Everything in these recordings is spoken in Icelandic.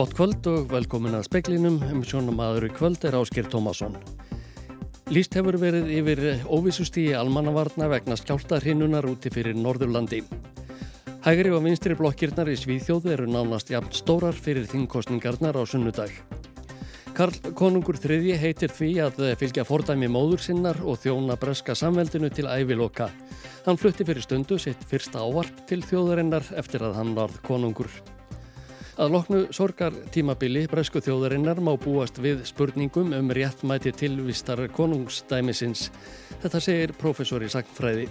Gott kvöld og velkomin að speklinum. Um sjónum aður í kvöld er Ásker Tómasson. Lýst hefur verið yfir óvissusti í almannavarna vegna skjáltaðrinnunar úti fyrir Norðurlandi. Hægri og vinstri blokkirnar í Svíþjóð eru nánast jafn stórar fyrir þingkostningarnar á sunnudag. Karl Konungur III heitir því að fylgja fordæmi móður sinnar og þjóna breska samveldinu til æviloka. Hann flutti fyrir stundu sitt fyrsta ávarp til þjóðarinnar eftir að hann varð konungur. Að loknu sorgartímabili bresku þjóðarinnar má búast við spurningum um réttmæti tilvistar konungsdæmisins. Þetta segir professor í sagnfræði.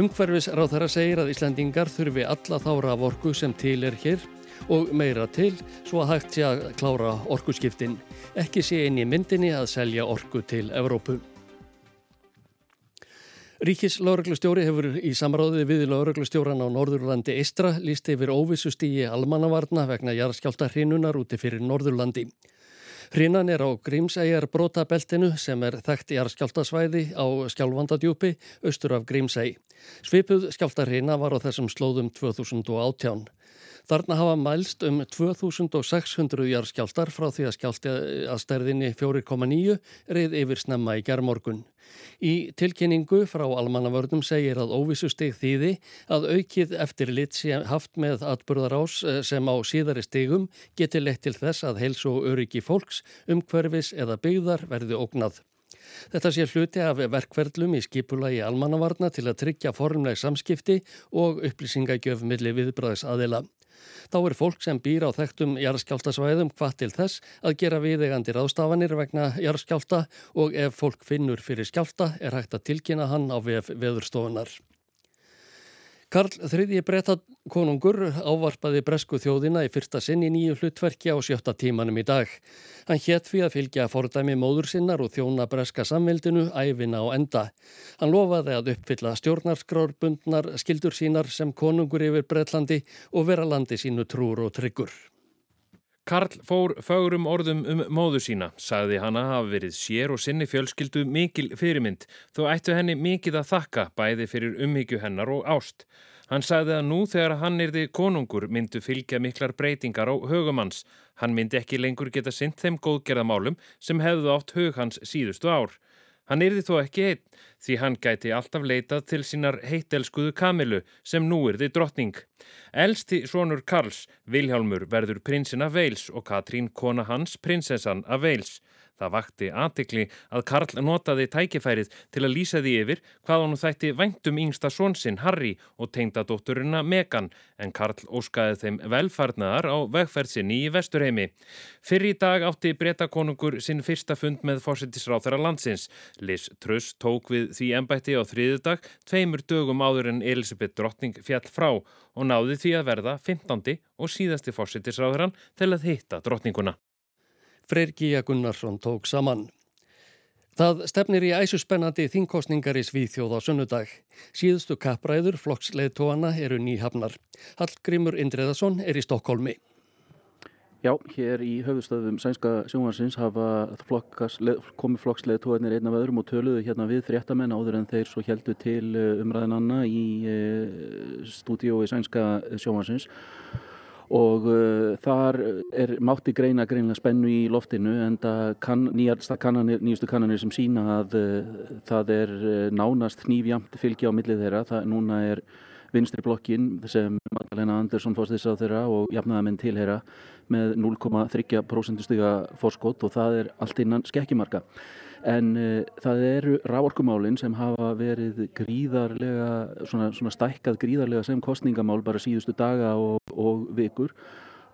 Umhverfis ráð þar að segir að Íslandingar þurfi alla þára af orku sem til er hér og meira til svo að hægt sé að klára orkuskiptin. Ekki sé inn í myndinni að selja orku til Evrópu. Ríkis lauruglustjóri hefur í samráði við lauruglustjóran á Norðurlandi Eistra líst yfir óvissustígi almannavarna vegna jarðskjálta hrinunar úti fyrir Norðurlandi. Hrinan er á Grímsæjar brotabeltinu sem er þekkt jarðskjáltasvæði á skjálfandadjúpi austur af Grímsæj. Svipuð skjáltarhina var á þessum slóðum 2018. Þarna hafa mælst um 2600 jarðskjáltar frá því að skjálti að stærðinni 4,9 reið yfir snemma í gerðmorgun. Í tilkynningu frá almannavörnum segir að óvissustig þýði að aukið eftir lit sem haft með atburðarás eh, sem á síðari stigum geti lett til þess að heils og öryggi fólks, umhverfis eða byggðar verði ógnað. Þetta sé hluti af verkverðlum í skipula í almannavarna til að tryggja formleg samskipti og upplýsingagjöf millir viðbræðis aðila. Þá er fólk sem býr á þekktum jarðskjáltasvæðum hvað til þess að gera viðegandi ráðstafanir vegna jarðskjálta og ef fólk finnur fyrir skjálta er hægt að tilkynna hann á veðurstofunar. Karl III breytakonungur ávarpaði bresku þjóðina í fyrsta sinn í nýju hlutverki á sjötta tímanum í dag. Hann hétt fyrir að fylgja fordæmi móður sinnar og þjóna breska samveldinu æfina á enda. Hann lofaði að uppfylla stjórnarskrárbundnar skildur sínar sem konungur yfir Breitlandi og vera landi sínu trúr og tryggur. Karl fór fögurum orðum um móðu sína, sagði hana hafa verið sér og sinni fjölskyldu mikil fyrirmynd, þó ættu henni mikið að þakka bæði fyrir umhyggju hennar og ást. Hann sagði að nú þegar hann erði konungur myndu fylgja miklar breytingar á högumanns. Hann myndi ekki lengur geta synt þeim góðgerðamálum sem hefðu átt hug hans síðustu ár. Hann yrði þó ekki einn því hann gæti alltaf leitað til sínar heitelskuðu Kamilu sem nú yrði drottning. Elsti svonur Karls, Vilhjálmur, verður prinsinn af Veils og Katrín kona hans prinsessan af Veils. Það vakti aðtikli að Karl notaði tækifærið til að lýsa því yfir hvað hann þætti væntum yngsta svonsinn Harry og tengdadótturina Megan en Karl óskaði þeim velfarnaðar á vegferðsinni í Vesturheimi. Fyrir í dag átti breytakonungur sinn fyrsta fund með fórsettisráþara landsins. Liz Truss tók við því ennbætti á þriðudag tveimur dögum áður en Elisabeth Drottning fjall frá og náði því að verða 15. og síðasti fórsettisráþaran til að hitta drottninguna. Freyr Gíja Gunnarsson tók saman. Það stefnir í æsuspennandi þingkostningar í Svíþjóð á sunnudag. Síðustu kappræður flokksleðtóana eru nýhafnar. Hallgrimur Indreðarsson er í Stokkólmi. Já, hér í höfustöðum sænska sjónvarsins hafa flokkas, komið flokksleðtóanir einn af öðrum og töluðu hérna við fréttamenn áður en þeir svo heldu til eh, umræðinanna í eh, stúdiói sænska sjónvarsins og uh, þar er mátti greina greinlega spennu í loftinu en það kann, kannanir, nýjustu kannanir sem sína að uh, það er uh, nánast hnífjamt fylgi á millið þeirra, það núna er vinstri blokkin sem Magdalena Andersson fórst þess að þeirra og jafnaðamenn til þeirra með 0,3% stiga fórskott og það er allt innan skekkjumarka en uh, það eru ráorkumálinn sem hafa verið gríðarlega, svona, svona stækkað gríðarlega sem kostningamál bara síðustu daga og, og vikur.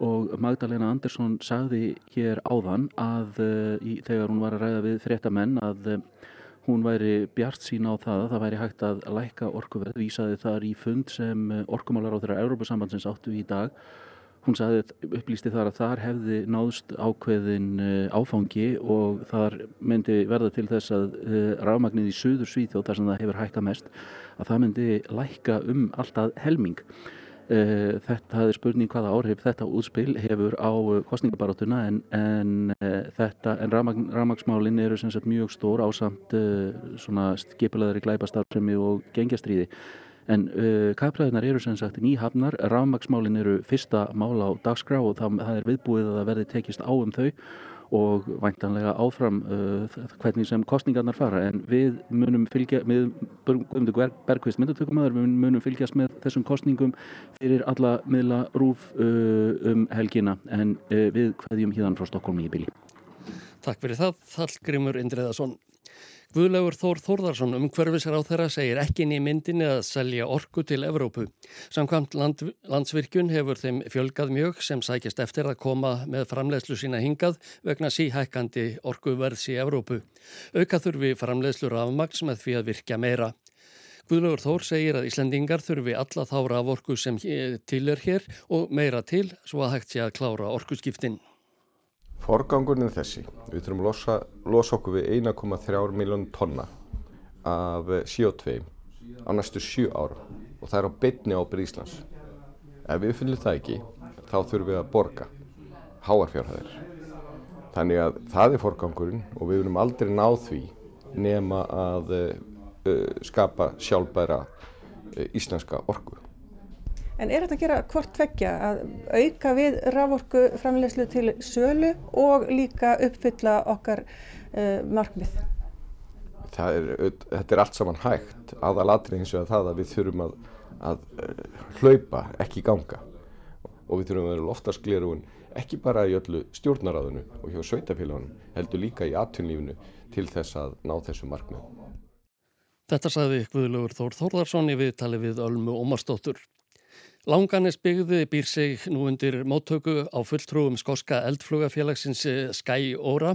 Og Magdalena Andersson sagði hér áðan að uh, í, þegar hún var að ræða við fréttamenn að uh, hún væri bjart sína á það að það væri hægt að læka orkuverð, vísaði þar í fund sem orkumálar á þeirra Európa-sambandsins áttu í dag Hún sagði, upplýsti þar að þar hefði náðst ákveðin eh, áfangi og þar myndi verða til þess að eh, rafmagnið í söður Svíþjóð, þar sem það hefur hækka mest, að það myndi lækka um alltaf helming. Eh, þetta hefði spurning hvaða áhrif þetta útspil hefur á kostningabarátuna en, en, þetta, en rafmagn, rafmagnsmálinn eru sem sagt mjög stór á samt skipilaðari glæpastarfsemi og gengjastriði En uh, kapræðinar eru sem sagt nýhafnar, rafmagsmálin eru fyrsta mál á dagskrá og það, það er viðbúið að það verði tekist á um þau og væntanlega áfram uh, hvernig sem kostningarnar fara. En við munum fylgja Guðmundur Bergqvist myndutökumöður við munum fylgjast með þessum kostningum fyrir alla miðla rúf uh, um helgina. En uh, við hvaðjum híðan frá Stokkólmi í bíli Takk fyrir það, Þallgrimur Indriðarsson Guðlegur Þór Þórðarsson umhverfisar á þeirra segir ekki í myndinni að selja orku til Evrópu. Samkvæmt land, landsvirkjun hefur þeim fjölgað mjög sem sækist eftir að koma með framleiðslu sína hingað vegna síhækkandi orkuverðs í Evrópu. Auka þurfi framleiðslu rafmaks með því að virkja meira. Guðlegur Þór segir að Íslandingar þurfi alla þá raforku sem til er hér og meira til svo að hægt sé að klára orkuskiptinn. Forgangurinn er þessi. Við þurfum að losa, losa okkur við 1,3 miljón tonna af CO2 á næstu 7 ára og það er á bytni ábyrð Íslands. Ef við finnum það ekki, þá þurfum við að borga háarfjárhæðir. Þannig að það er forgangurinn og við viljum aldrei ná því nema að uh, skapa sjálfbæra uh, íslenska orgu. En er þetta að gera hvort tveggja að auka við raforku framlegslu til sölu og líka uppfylla okkar uh, markmið? Er, þetta er allt saman hægt aðalatri eins og að það að við þurfum að, að hlaupa, ekki ganga og við þurfum að vera loftast glerugun ekki bara í öllu stjórnaráðinu og hjá sveitafélagunum, heldur líka í atvinnlífinu til þess að ná þessu markmið. Þetta sagði Guðlugur Þór Þórðarsson í viðtali við Ölmu Ómarsdóttur. Langanes byggði býr sig nú undir móttöku á fulltrúum skoska eldflugafélagsins eh, Skæóra,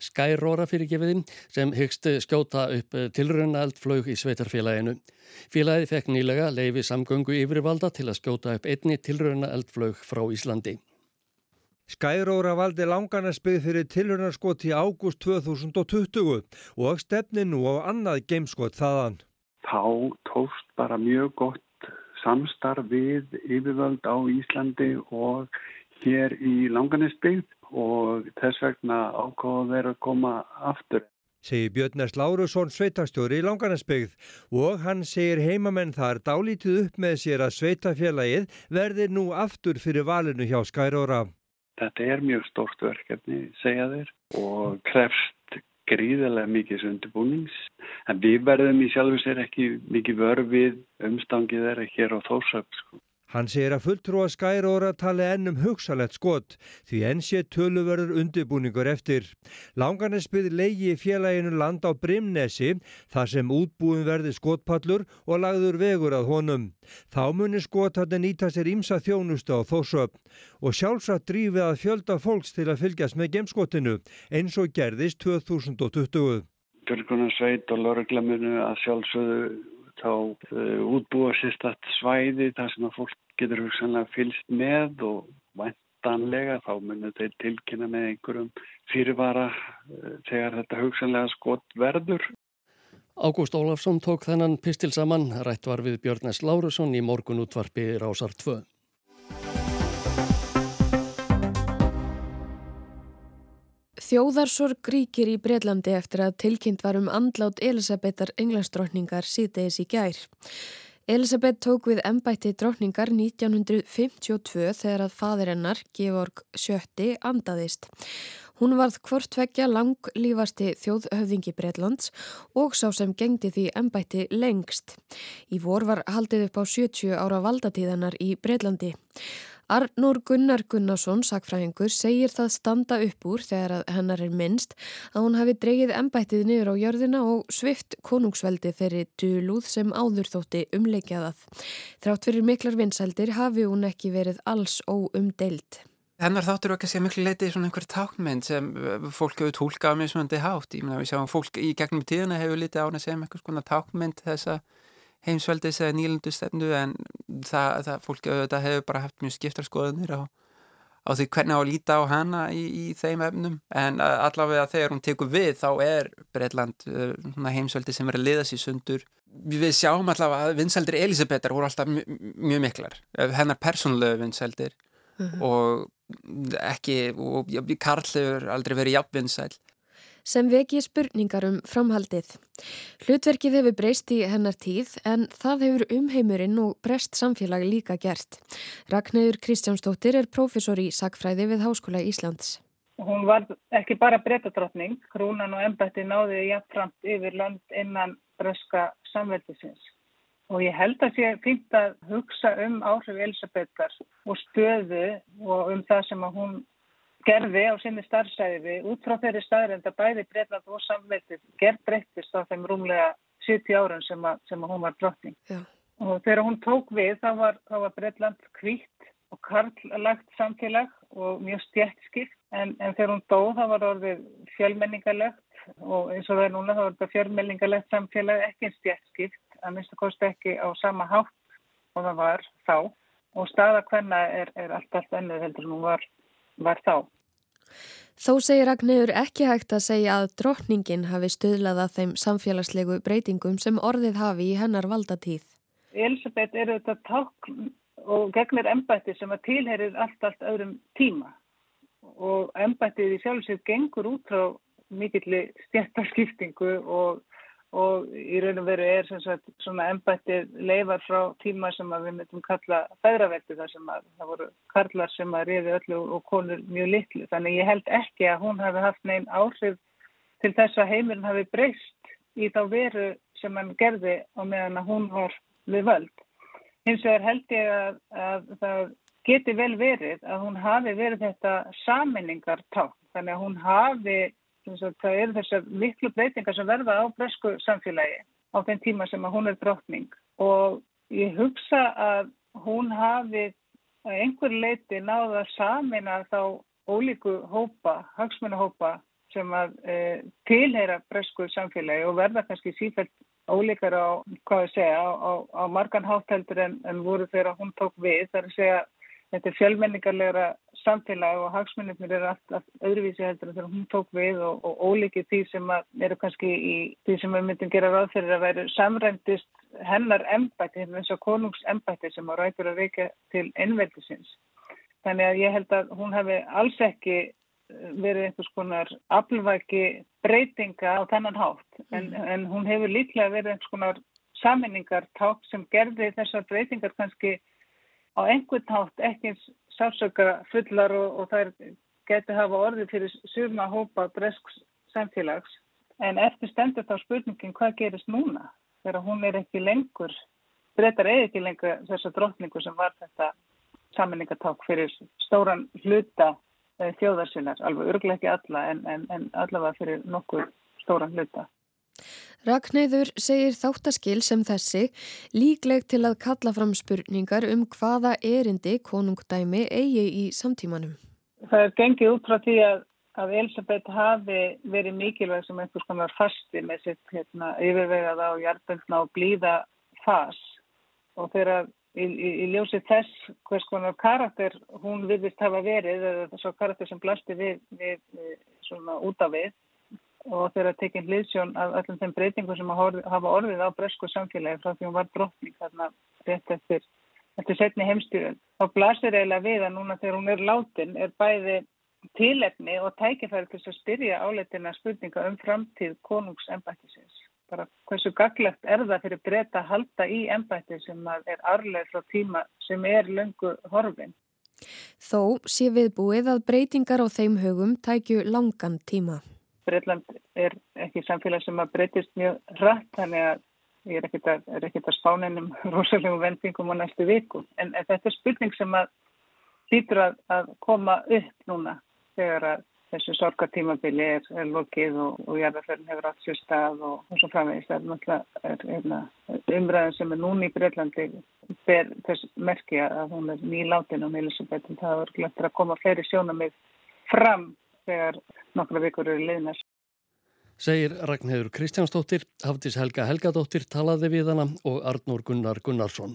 Skæróra fyrir gefiðin sem hyggst skjóta upp eh, tilröna eldflug í sveitarfélaginu. Félagið fekk nýlega leifi samgöngu yfirvalda til að skjóta upp einni tilröna eldflug frá Íslandi. Skæróra valdi Langanesbyggð fyrir tilhörnarskot í ágúst 2020 og stefni nú á annað geimskot þaðan. Þá tóst bara mjög gott samstarf við yfirvöld á Íslandi og hér í Langanisbygd og þess vegna ákváða þeir að koma aftur. Segir Björnars Lárusson sveitastjóri í Langanisbygð og hann segir heimamenn þar dálítið upp með sér að sveitafélagið verðir nú aftur fyrir valinu hjá Skæróra. Þetta er mjög stort verkefni, segja þeir, og krefst gríðarlega mikið undirbúnings en við verðum í sjálfu sér ekki mikið vörfið umstangið ekki hér á þórsöp sko. Hann segir að fulltrúa skæróra tali ennum hugsalett skot því enn sé töluverður undirbúningur eftir. Langarnesbyð leiði félaginu land á Brimnesi þar sem útbúin verði skotpallur og lagður vegur að honum. Þá munir skotatni nýta sér ímsa þjónustu á þósöp og sjálfsagt drífið að fjölda fólks til að fylgjast með gemskotinu eins og gerðist 2020. Björgunarsveit og lauruglaminu að sjálfsögðu þá uh, útbúa sérstatt svæði þar sem að fólk getur hugsanlega fylst með og væntanlega þá munir þeir tilkynna með einhverjum fyrirvara uh, þegar þetta hugsanlega skott verður. Ágúst Ólafsson tók þennan pistil saman, rætt var við Björnes Lárusson í morgun útvarpi Rásar 2. Þjóðarsorg ríkir í Breitlandi eftir að tilkynnt var um andlát Elisabetar englaströtningar síðdegis í gær. Elisabeth tók við ennbætti drotningar 1952 þegar að fadir hennar, Georg Sjötti, andaðist. Hún varð hvortvekja langlífasti þjóðhöfðingi Breitlands og sá sem gengdi því ennbætti lengst. Í vor var haldið upp á 70 ára valdatíðanar í Breitlandi. Arnur Gunnar Gunnarsson, sakfræðingur, segir það standa upp úr þegar hennar er minnst að hún hafi dreigið ennbættið niður á jörðina og svift konungsveldi þeirri dölúð sem áður þótti umleikjaðað. Þrátt fyrir miklar vinsældir hafi hún ekki verið alls óumdeild. Hennar þáttur okkar sé miklu leiti svona einhver tákmynd sem uh, fólk hefur tólkað með svona hátt. Ég meina við sjáum fólk í gegnum tíðina hefur litið ána sem einhvers konar tákmynd þessa heimsveldis eða nýlandu stefnu en það, það fólki auðvitað hefur bara haft mjög skiptar skoðunir á, á því hvernig á að líta á hana í, í þeim efnum en allavega þegar hún tekur við þá er Breitland heimsveldi sem verður að liða sér sundur við sjáum allavega að vinseldir Elisabetar voru alltaf mjög, mjög miklar hennar persónulegu vinseldir uh mhm. -huh. og ekki og Karl hefur aldrei verið jafnvinsæl sem veki spurningar um framhaldið. Hlutverkið hefur breyst í hennar tíð en það hefur umheimurinn og brest samfélag líka gert. Ragnæður Kristjánsdóttir er prófessor í Sakfræði við Háskóla Íslands. Hún var ekki bara breytadrottning, krúnan og embætti náði jafnframt yfir land innan breska samveldisins. Og ég held að sé fint að hugsa um áhrif Elisabethar og stöðu og um það sem að hún gerði á sinni starfsæði út frá þeirri staðrind að bæði Breitland og samveitið gerð breyttist á þeim rúmlega 70 árun sem sem að hún var drottning. Já. Og þegar hún tók við þá var, var Breitland kvítt og karllagt samfélag og mjög stjættskipt en, en þegar hún dóð þá var orðið fjölmenningalegt og eins og það er núna þá er þetta fjölmenningalegt samfélag ekki einn stjættskipt að minnstu kosti ekki á sama hátt og það var þá og staða hvenna er, er allt allt ennið heldur hún var, var þá. Þó segir Ragnhjör ekki hægt að segja að drotningin hafi stöðlaða þeim samfélagslegu breytingum sem orðið hafi í hennar valdatíð. Elisabeth eru þetta takk og gegnir embætti sem að tilherir allt, allt öðrum tíma og embættið í sjálfsveit gengur út frá mikill stjættarskiptingu og og í raun og veru er sagt, svona ennbættið leifar frá tíma sem við myndum kalla feðraveldi þar sem að það voru karlar sem að riði öllu og konur mjög litlu. Þannig ég held ekki að hún hafi haft neinn áhrif til þess að heimurinn hafi breyst í þá veru sem hann gerði á meðan að hún var við völd. Hins vegar held ég að, að það geti vel verið að hún hafi verið þetta saminningartátt. Þannig að hún hafi það eru þessar miklu breytingar sem verða á bresku samfélagi á þeim tíma sem að hún er drottning og ég hugsa að hún hafi einhver leiti náða samina þá ólíku hópa, hagsmunahópa sem að e, tilheyra bresku samfélagi og verða kannski sífælt ólíkar á, hvað ég segja, á, á, á margan hátteldur en, en voru þegar hún tók við. Það er að segja þetta er fjölmenningarlegra samfélag og hagsmunirnir eru allt, allt öðruvísi heldur þegar hún tók við og, og ólíkið því sem eru kannski í því sem við myndum gera ráð fyrir að væri samrændist hennar embætti, eins og konungsembætti sem á rætur að veika til ennveldisins. Þannig að ég held að hún hefði alls ekki eh, verið einhvers konar aflvæki breytinga á þennan hátt en, mm. en hún hefur líklega verið einhvers konar saminningarták sem gerði þessar breytingar kannski á einhvern hátt ekki sársöka fullar og, og þær getur hafa orðið fyrir suma hópa bresks samfélags en eftir stendur þá spurningin hvað gerist núna þegar hún er ekki lengur breytar eða ekki lengur þessa drotningu sem var þetta saminningaták fyrir stóran hluta eh, þjóðarsinnar, alveg örglega ekki alla en, en, en allavega fyrir nokkur stóran hluta. Ragnæður segir þáttaskil sem þessi líkleg til að kalla fram spurningar um hvaða erindi konungdæmi eigi í samtímanum. Það er gengið út frá því að, að Elisabeth hafi verið mikilvæg sem einhvers konar fasti með sitt hérna, yfirvegað á hjartböngna og blíða fas og þegar í, í, í ljósi þess hvers konar karakter hún viðvist hafa verið eða þess að karakter sem blasti við, við, við svona út af við og þeirra tekinn liðsjón af öllum þeim breytingum sem hafa orðið á bresku samfélagi frá því hún var drottning þarna rétt eftir, eftir setni heimstýrun. Þá blasir eiginlega við að núna þegar hún er látin er bæði tílefni og tækifæri til að styrja áleitina spurninga um framtíð konungsembættisins. Bara hversu gaglegt er það fyrir breyta að halda í embætti sem er arleið frá tíma sem er löngu horfin. Þó sé viðbúið að breytingar á þeim högum tækju langan tíma. Breitland er ekki samfélag sem að breytist mjög rætt þannig að ég er ekkert að, að spáninum rosalegum vendingum á næstu viku. En, þetta er spurning sem að hlýtur að, að koma upp núna þegar að þessu sorgartímabili er, er lokið og, og jarðarferðin hefur allt sér stað og, og svo framvegist. Það er náttúrulega hérna, umræðin sem er núni í Breitlandi ber þess merki að hún er nýlátin og Elisabeth og það er glættir að koma fleiri sjónamið fram þegar nokkra vikur eru liðnars. Segir Ragnhildur Kristjánsdóttir, Hafdís Helga Helgadóttir talaði við hana og Arnur Gunnar Gunnarsson.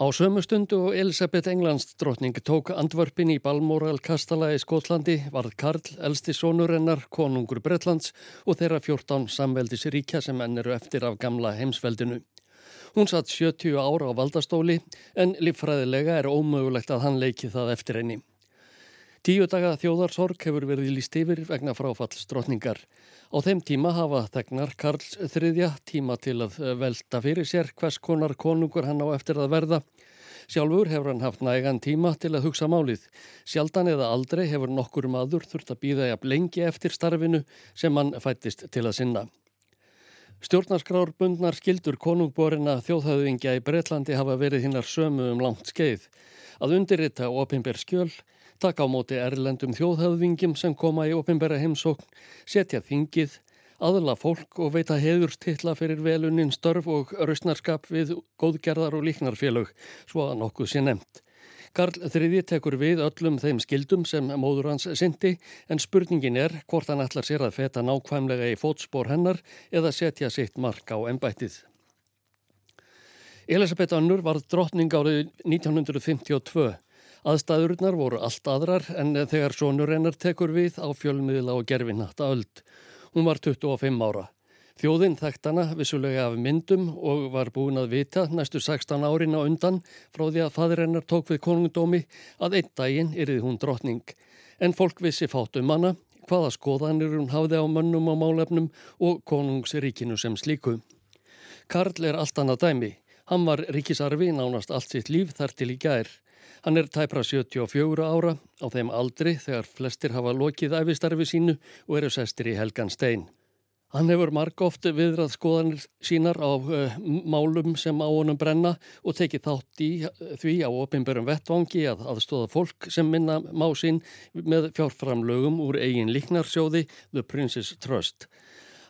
Á sömu stundu og Elisabeth Englands drotning tók andvörpin í Balmoral Kastala í Skotlandi varð Karl, elsti sónurennar, konungur Bretlands og þeirra 14 samveldis ríkja sem enn eru eftir af gamla heimsveldinu. Hún satt 70 ára á valdastóli en líffræðilega er ómögulegt að hann leiki það eftir henni. Tíu daga þjóðarsorg hefur verið líst yfir vegna fráfallsdrottningar. Á þeim tíma hafa þegnar Karls þriðja tíma til að velta fyrir sér hvers konar konungur hann á eftir að verða. Sjálfur hefur hann haft nægan tíma til að hugsa málið. Sjaldan eða aldrei hefur nokkur maður þurft að býða jafn lengi eftir starfinu sem hann fættist til að sinna. Stjórnarskrárbundnar skildur konungborina þjóðhauðingja í Breitlandi hafa verið hinnar sömu um langt skeið. Að undirrita opimber skjöl, taka á móti erlendum þjóðhauðingjum sem koma í opimbera heimsókn, setja þingið, aðla fólk og veita heðurstilla fyrir veluninn störf og rausnarskap við góðgerðar og líknarfélög, svo að nokkuð sé nefnt. Karl III tekur við öllum þeim skildum sem móður hans syndi en spurningin er hvort hann ætlar sér að feta nákvæmlega í fótspór hennar eða setja sitt mark á ennbættið. Elisabeth Annur var drottning árið 1952. Aðstæðurnar voru allt aðrar en þegar sonur hennar tekur við á fjölmiðla og gerfinnatta öld. Hún var 25 ára. Þjóðinn þekkt hana vissulega af myndum og var búin að vita næstu 16 árin á undan frá því að fadirinnar tók við konungdómi að einn daginn yrði hún drotning. En fólk vissi fátt um hana, hvaða skoðanir hún hafði á mönnum og málefnum og konungsríkinu sem slíku. Karl er allt annað dæmi. Hann var ríkisarfi nánast allt sitt líf þar til í gær. Hann er tæpra 74 ára á þeim aldri þegar flestir hafa lokið æfistarfi sínu og eru sestir í helgan stein. Hann hefur marg ofte viðrað skoðanir sínar á uh, málum sem á honum brenna og tekið þátt í uh, því á opimberum vettvangi að aðstóða fólk sem minna má sín með fjárframlögum úr eigin líknarsjóði The Princess Trust.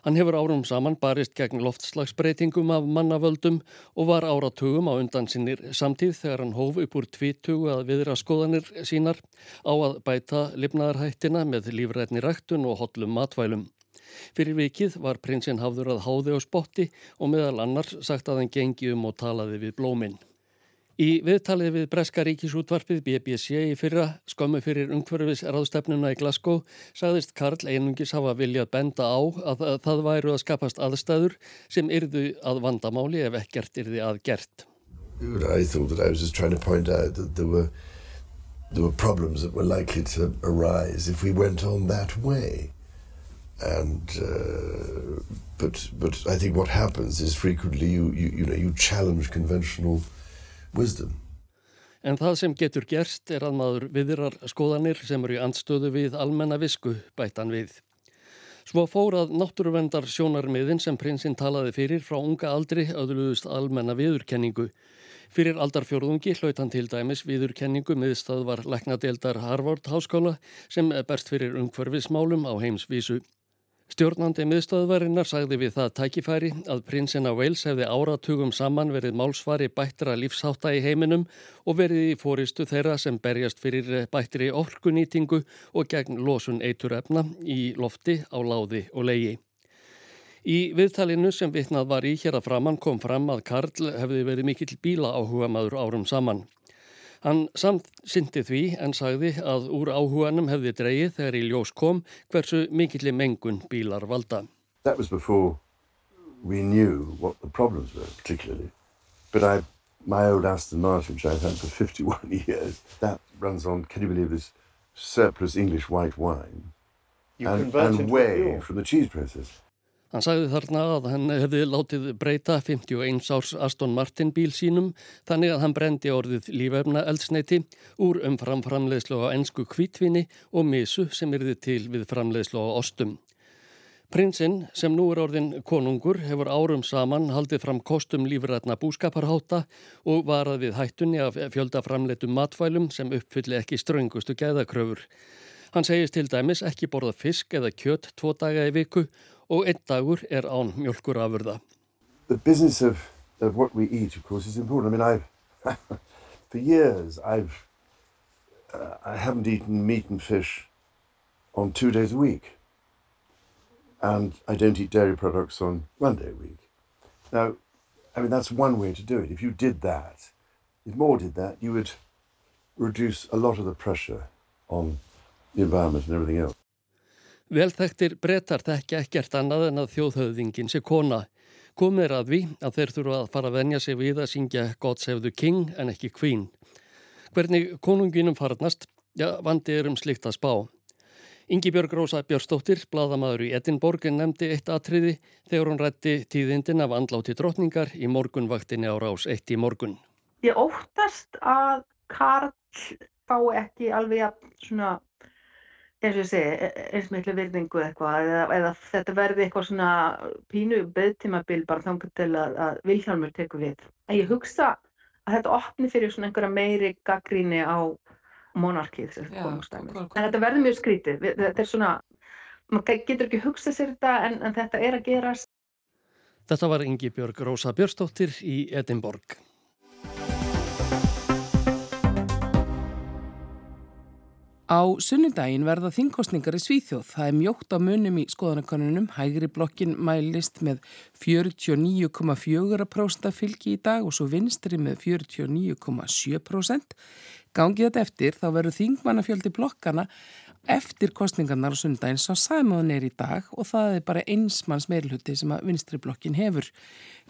Hann hefur árum saman barist gegn loftslagsbreytingum af mannavöldum og var áratugum á undan sinnir samtíð þegar hann hóf upp úr tvítugu að viðra skoðanir sínar á að bæta lifnaðarhættina með lífrætni ræktun og hotlum matvælum. Fyrir vikið var prinsinn hafður að háði á spotti og meðal annars sagt að hann gengi um og talaði við blóminn. Í viðtalið við Breska ríkisútvarpið BBC í fyrra skömmu fyrir ungverfis ráðstefnuna í Glasgow sagðist Karl einungis hafa viljað benda á að það væru að skapast aðstæður sem yrðu að vandamáli ef ekkert yrði að gert. I thought that I was just trying to point out that there were, there were problems that were likely to arise if we went on that way. And uh, but but I think what happens is frequently you you, you know you challenge conventional wisdom. En það sem getur gerst er að maður viðrar skoðanir sem eru í andstöðu við almenna visku bættan við. Svo fór að náttúruvendar sjónarmiðin sem prinsinn talaði fyrir frá unga aldri öðluðust almenna viðurkenningu. Fyrir aldarfjörðungi hlaut hann til dæmis viðurkenningu miðstað var leknadeildar Harvard háskóla sem berst fyrir umhverfismálum á heimsvísu. Stjórnandi miðstöðvarinnar sagði við það tækifæri að prinsinn á Wales hefði áratugum saman verið málsvari bættra lífshátta í heiminum og verið í fóristu þeirra sem berjast fyrir bættri orkunýtingu og gegn losun eiturefna í lofti á láði og leiði. Í viðtalinu sem vitnað var í hér að framann kom fram að Karl hefði verið mikill bíla áhuga maður árum saman. Hann samsindi því en sagði að úr áhuganum hefði dreyið þegar í ljós kom hversu mikilli mengun bílar valda. That was before we knew what the problems were particularly. But I, my old Aston Martin, which I've had for 51 years, that runs on, can you believe this, surplus English white wine. You and, and whey from the cheese presses. Hann sagði þarna að hann hefði látið breyta 51 árs Aston Martin bíl sínum þannig að hann brendi orðið lífefna eldsneiti úr um framframleiðslu á ennsku kvítvinni og misu sem erði til við framleiðslu á ostum. Prinsinn sem nú er orðin konungur hefur árum saman haldið fram kostum lífrætna búskaparháta og varað við hættunni af fjöldaframleitum matfælum sem uppfylli ekki ströngustu gæðakröfur. Hann segist til dæmis ekki borða fisk eða kjött tvo daga í viku og einn dagur er án mjölkurafurða. The business of, of what we eat of course is important. I mean I've for years I've uh, I haven't eaten meat and fish on two days a week and I don't eat dairy products on one day a week. Now, I mean, that's one way to do it. If you did that, if more did that, you would reduce a lot of the pressure on the environment and everything else. Velþektir brettar þekkja ekkert annað en að þjóðhauðingin sé kona. Komið er að því að þeir þurfa að fara að venja sig við að syngja God Save the King en ekki Queen. Hvernig konunginum farnast Já, vandi er um slikt að spá. Ingi Björg Rósa Björnstóttir, bladamadur í Edinborg, nefndi eitt atriði þegar hún rætti tíðindin af andláti drotningar í morgunvaktinni á rás eitt í morgun. Ég óttast að Karl fá ekki alveg svona eins og ég segi, e, e, eins miklu virðingu eitthvað eða, eða þetta verði eitthvað svona pínu beðtímabil bara þangar til að, að Vilhjálmur tekur við. En ég hugsa að þetta opni fyrir svona einhverja meiri gaggríni á monarkið sem komumstæmi. En þetta verður mjög skrítið. Þetta er svona, maður getur ekki hugsað sér þetta en, en þetta er að gerast. Þetta var Ingi Björg Rósa Björnstóttir í Edinborg. Á sunnudaginn verða þingkostningar í Svíþjóð. Það er mjótt á munum í skoðanakonunum. Hægri blokkin mælist með 49,4% fylgi í dag og svo vinstri með 49,7%. Gangið þetta eftir þá verður þingmannafjöldi blokkana eftir kostningarnar á sundaginn sá sæmaðun er í dag og það er bara einsmanns meirluti sem að vinstriblokkin hefur.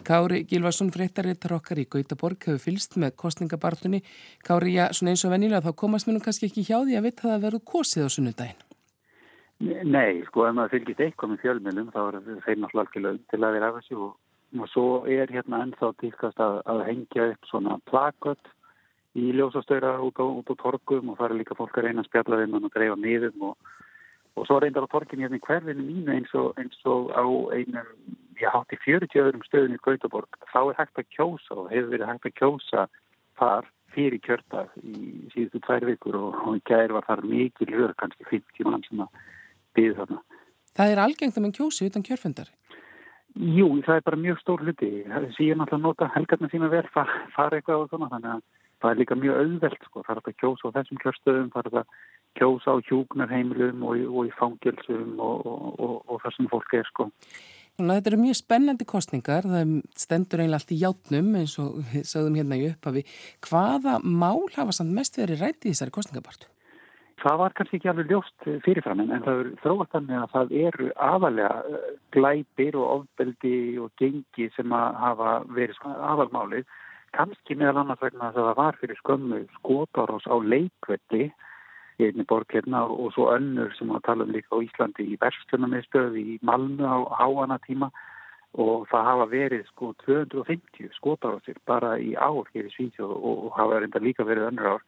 Kári Gilvarsson fréttarittar okkar í Gautaborg hefur fylst með kostningabartunni. Kári, já, svona eins og vennilega þá komast mér nú kannski ekki hjá því að vita það að verður kosið á sunnudaginn. Nei, sko, ef maður fylgist eitthvað með fjölmjölum þá er þeir náttúrulega lögn til að vera af þessu og, og svo er hérna ennþá tíkast að, að hengja upp svona plakot í ljósastöra út á, út á torgum og það er líka fólk að reyna að spjalla þeim og dreifa niðum og, og svo reyndar á torgin hérna í hverfinu mínu eins og, eins og á einum, ég hátti 40 öðrum stöðum í Gautaborg, þá er hægt að kjósa og hefur verið hægt að kjósa þar fyrir kjörtag í síðustu tvær vikur og, og í gæri var þar mikið lögur, kannski 50 mann sem að byggja þarna. Það er algengt að mann kjósi utan kjörfundar? Jú, það er bara mjög stór hluti. Ég náttúrulega nota helgarna sína vel, fara far eitthvað og svona, þannig að það er líka mjög auðvelt sko, það er að kjósa á þessum kjörstöðum, það er að kjósa á hjúknarheimilum og, og í fangilsum og, og, og það sem fólk er sko. Þetta eru mjög spennandi kostningar, það stendur eiginlega allt í játnum eins og við sagðum hérna í upphafi. Hvaða mál hafa samt mest verið rætt í þessari kostningabartu? Það var kannski ekki alveg ljóst fyrirfram en það er þróast þannig að það eru aðalega eh, glæpir og ofbeldi og gengi sem að hafa verið aðalmálið kannski meðal annars vegna þess að það var fyrir skömmu skotarós á leikvelli í einni borg hérna og svo önnur sem að tala um líka á Íslandi í verslunarmiðstöði í Malmö á háana tíma. Og það hafa verið sko 250 skotarósir bara í ár hér í Svíðsjóð og, og hafa reynda líka verið önnur ár.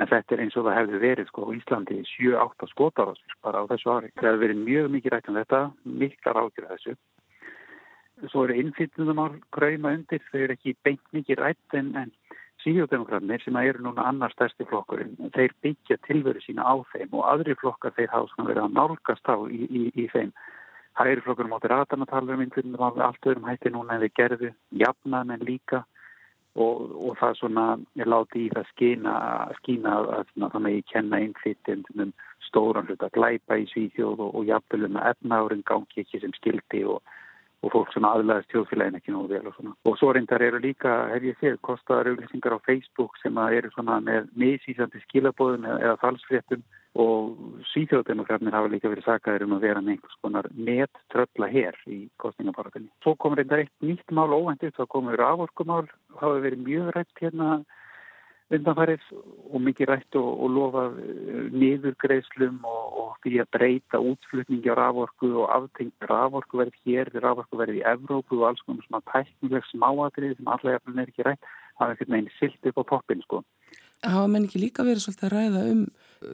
En þetta er eins og það hefði verið sko á Íslandi 7-8 skotarósir bara á þessu ári. Það hefði verið mjög mikið rætt um þetta, miklar ágjörð þessu svo eru innflytjumál kræma undir, þau eru ekki beint mikið rætt en, en síðjóðdemokratnir sem eru núna annar stærsti flokkurinn, þeir byggja tilveru sína á þeim og aðri flokkar þeir hafa svona verið að nálgast á í, í, í þeim. Hægri flokkur móti ratan að tala um innflytjumál með allt öðrum hætti núna en þeir gerðu, jafnan en líka og, og það svona er látið í það skýna, skýna að það með ég kenna innflytjum stóran hlut að glæpa í Svíþjóð og, og jafnvelum að efnaðurinn gangi ekki sem skildi og og fólk sem aðlæðist tjóðfélagin ekki nógu vel og svona. Og svo reyndar eru líka, hef ég séð, kostaðar auglýsingar á Facebook sem eru svona með meðsýsandi skilabóðum eða falsfréttum og síþjóðdemokratnir hafa líka verið sakaður um að vera með einhvers konar nettrölla hér í kostningabaratinni. Svo kom reyndar eitt nýtt mál óvendið, þá komur raforkumál, hafa verið mjög rætt hérna undanfærið og mikið rætt og, og lofað eh, niðurgreiðslum og, og því að breyta útflutningi á raforku og aftengt raforku verið hér, raforku verið í Evrópu og alls konar svona tæknileg smáatrið sem allega er ekki rætt, það er ekkert meginn silt upp á toppin sko. Hafa menn ekki líka verið svolítið að ræða um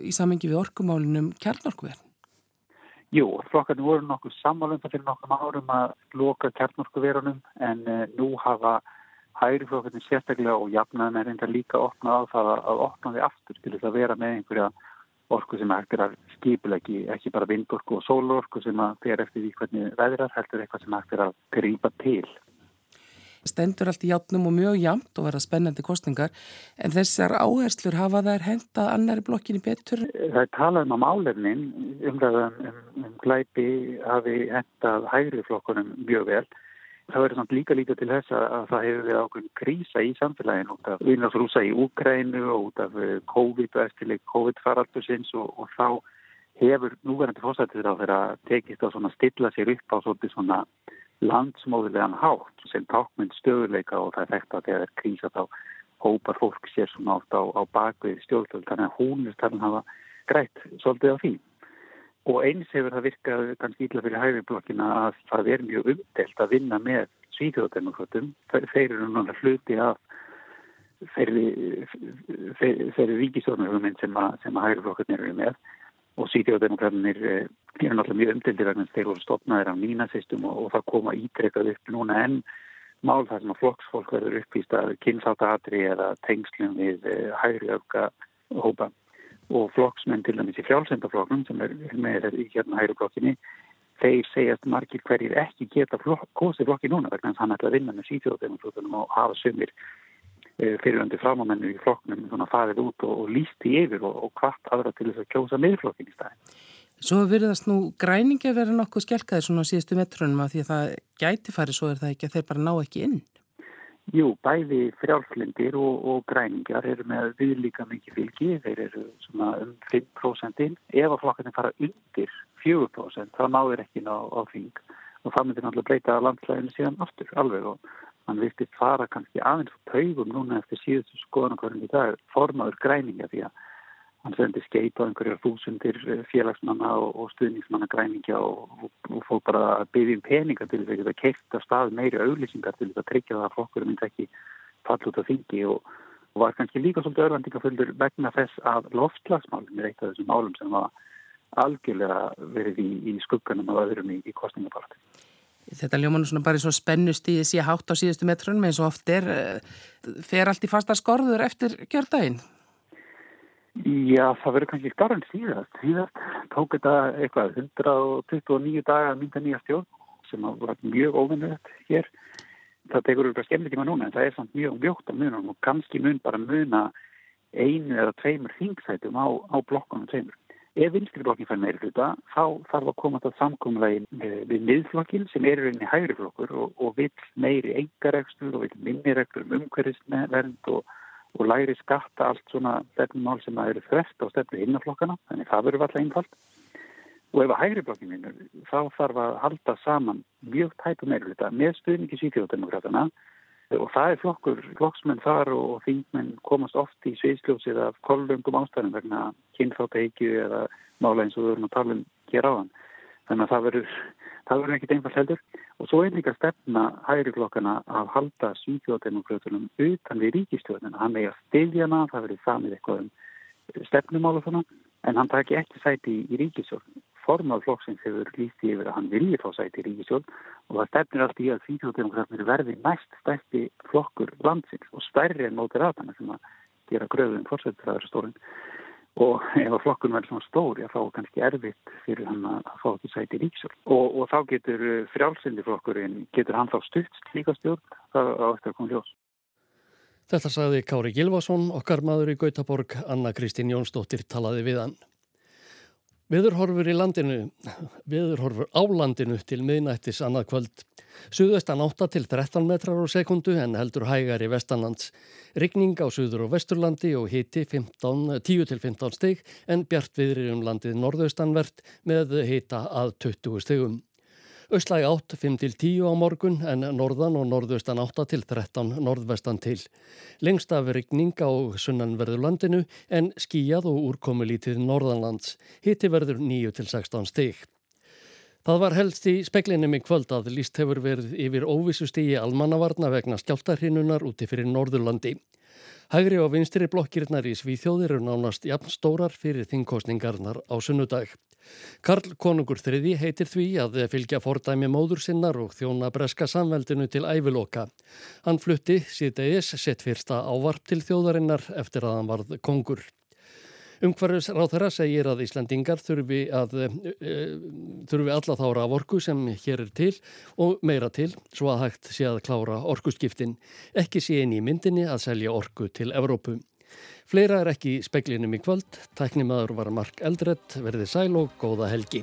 í samengi við orkumálunum kjarnorkuverð? Jú, flokkarnir voru nokkuð sammálum fyrir nokkum árum að loka kjarnorkuverunum en uh, nú hafa hægriflokkarnir sérstaklega og jafnaðan er enda líka opnað á það að opna því aftur til þess að vera með einhverja orku sem hægt er að skipilegi ekki bara vindorku og sólorku sem að fer eftir því hvernig veðrar heldur eitthvað sem hægt er að grípa til. Stendur allt í játnum og mjög jamt og verða spennandi kostningar en þessar áherslur hafa þær hendað annari blokkinni betur? Það er talað um að málefnin umræðan um, um, um glæpi hafi hendað hægriflokkunum mjög vel Það verður samt líka líka til þess að það hefur verið ákveðin krísa í samfélaginu út af vinnafrúsa í Úkrænu og út af eh, COVID og eftirleik COVID-faraldusins og, og þá hefur núverandi fórsættir á þeirra tekist að stilla sér upp á svona landsmóðulegan hátt sem tákmynd stöðuleika og það er þekkt að þegar krísa þá hópar fólk sér svona átt á, á bakvið stjórnvöld þannig að hún er talin að hafa grætt svolítið á því. Og eins hefur það virkað kannski ítla fyrir hægriðblokkina að það er mjög umdelt að vinna með svíþjóðdemokratum. Þeir eru náttúrulega hluti af þeirri ríkistjórnarhugmynd sem að, að hægriðblokkarnir eru með og svíþjóðdemokratinir eh, eru náttúrulega mjög umdeldir vegna þeir voru stopnaðir af nínasistum og, og það koma ítrekkað upp núna enn mál þar sem að flokksfólk verður uppvíst að kynsátaatri eða tengslum við eh, hægriðöfka hópa og flokksmenn til dæmis í frjálsendaflokknum sem er með hérna hægri blokkinni þeir segjast margir hverjir ekki geta kosið flokki núna vegna hans hann ætla að vinna með sítjóðdemokrátunum og hafa sömur e, fyriröndi framámennu í flokknum svona farið út og, og lísti yfir og, og hvart aðra til þess að kjósa meðflokkin í staðin. Svo virðast nú græningi að vera nokkuð skelkaði svona á síðustu metrunum að því að það gæti farið svo er það ekki að þeir bara ná ekki inn. Jú, bæði frjálflindir og, og græningar eru með viðlíka mikið fylgi, þeir eru svona um 5% inn. Ef að flokkarnir fara undir 4% þá náður ekki ná á þing og það myndir náttúrulega breyta landslæðinu síðan aftur alveg og mann viltist fara kannski aðeins á taugum núna eftir síðustu skoðanakvarðin í dag formaður græninga því að hann sendi skeit á einhverjar þúsundir eh, félagsmanna og, og stuðningsmanna græningja og, og, og fór bara að byggja um peninga til þess að að stað meiri auðlýsingar til þess að tryggja það að flokkurum myndi ekki falla út af þingi og var kannski líka svolítið örvendingaföldur vegna þess að loftlagsmálum er eitt af þessum málum sem var algjörlega verið í, í skugganum og öðrum í, í kostningaparti. Þetta ljómanu svona bara svo spennust í þessi hátt á síðustu metrunum eins og oft er eh, fer allt í fastar skorður eftir kjördaginn. Já, það verður kannski starfinn síðast. Síðast tók þetta eitthvað 129 daga að mynda nýja stjórn sem var mjög óvinnulegt hér. Það tekur úr skemmið tíma núna en það er samt mjög mjótt að muna og kannski mun bara muna einu eða tveimur þingsætum á, á blokkunum tveimur. Ef vinstriblokkin fær meiri hluta þá þarf að koma þetta samkomlega við miðflokkin sem er rauninni hægri flokkur og, og vill meiri engaregstur og vill minni reglur um umhverfisvernd og og læri skatta allt svona stefnumál sem að eru þreft á stefnu innaflokkana, þannig það verður alltaf einfalt. Og ef að hægri blokkin vinnur, þá þarf að halda saman mjög tæpu meirulita með stuðningi svíþjóðdemokratana og það er flokkur, flokksmenn þar og þingmenn komast oft í sviðsljósið af kollungum ástæðum vegna kynþáttaheikju eða mála eins og við verðum að tala um hér áðan. Þannig að það verður, það verður ekkit einfalt heldur og svo er líka stefna hægri flokkana að halda svíþjóðdemokratunum utan við ríkistjóðina. Hann er að stilja hana, það verður samið eitthvað um stefnumála svona en hann takir ekki sæti í, í ríkistjóðin. Formað flokksins hefur lísti yfir að hann vilji fá sæti í ríkistjóðin og það stefnir allt í að svíþjóðdemokratunir verði næst stæsti flokkur landsins og stærri en mótir aðtana sem að gera gröðum fórsættisræður stórun og ef að flokkun verður svona stór þá er kannski erfitt fyrir hann að fá ekki sæti ríksjálf og, og þá getur eh, frjálsindi flokkurinn, getur hann þá stutt líka stjórn, á eftir að koma ljós. Þetta sagði Kári Gilvason, okkar maður í Gautaborg, Anna Kristín Jónsdóttir talaði við hann. Viðurhorfur í landinu, viðurhorfur á landinu til miðnættis annað kvöld. Suðvestan 8 til 13 metrar á sekundu en heldur hægar í vestanlands. Ryggning á suður og vesturlandi og hiti 10 til 15 steg en bjart viðri um landið norðaustanvert með hita að 20 stegum. Öslæg átt 5-10 á morgun en norðan og norðaustan 8 til 13 norðvestan til. Lengst af rigning á sunnanverðu landinu en skíjað og úrkomulítið norðanlands. Hitti verður 9 til 16 stig. Það var helst í speklinum í kvöld að líst hefur verið yfir óvissustígi almannavarna vegna skjáltarhinnunar úti fyrir Norðurlandi. Hægri og vinstri blokkirnar í Svíþjóðir eru nánast jafn stórar fyrir þingkostningarnar á sunnudag. Karl Konungur III heitir því að fylgja fordæmi móður sinnar og þjóna breska samveldinu til æviloka. Hann flutti síðdegis sett fyrsta ávarp til þjóðarinnar eftir að hann varð kongur. Umhverfis ráð þeirra segir að Íslandingar þurfi, að, e, þurfi alla þá raforku sem hér er til og meira til svo að hægt sé að klára orkuskiptin. Ekki sé inn í myndinni að selja orku til Evrópu. Fleira er ekki í speklinum í kvöld. Tæknimaður var Mark Eldredd, verði sæl og góða helgi.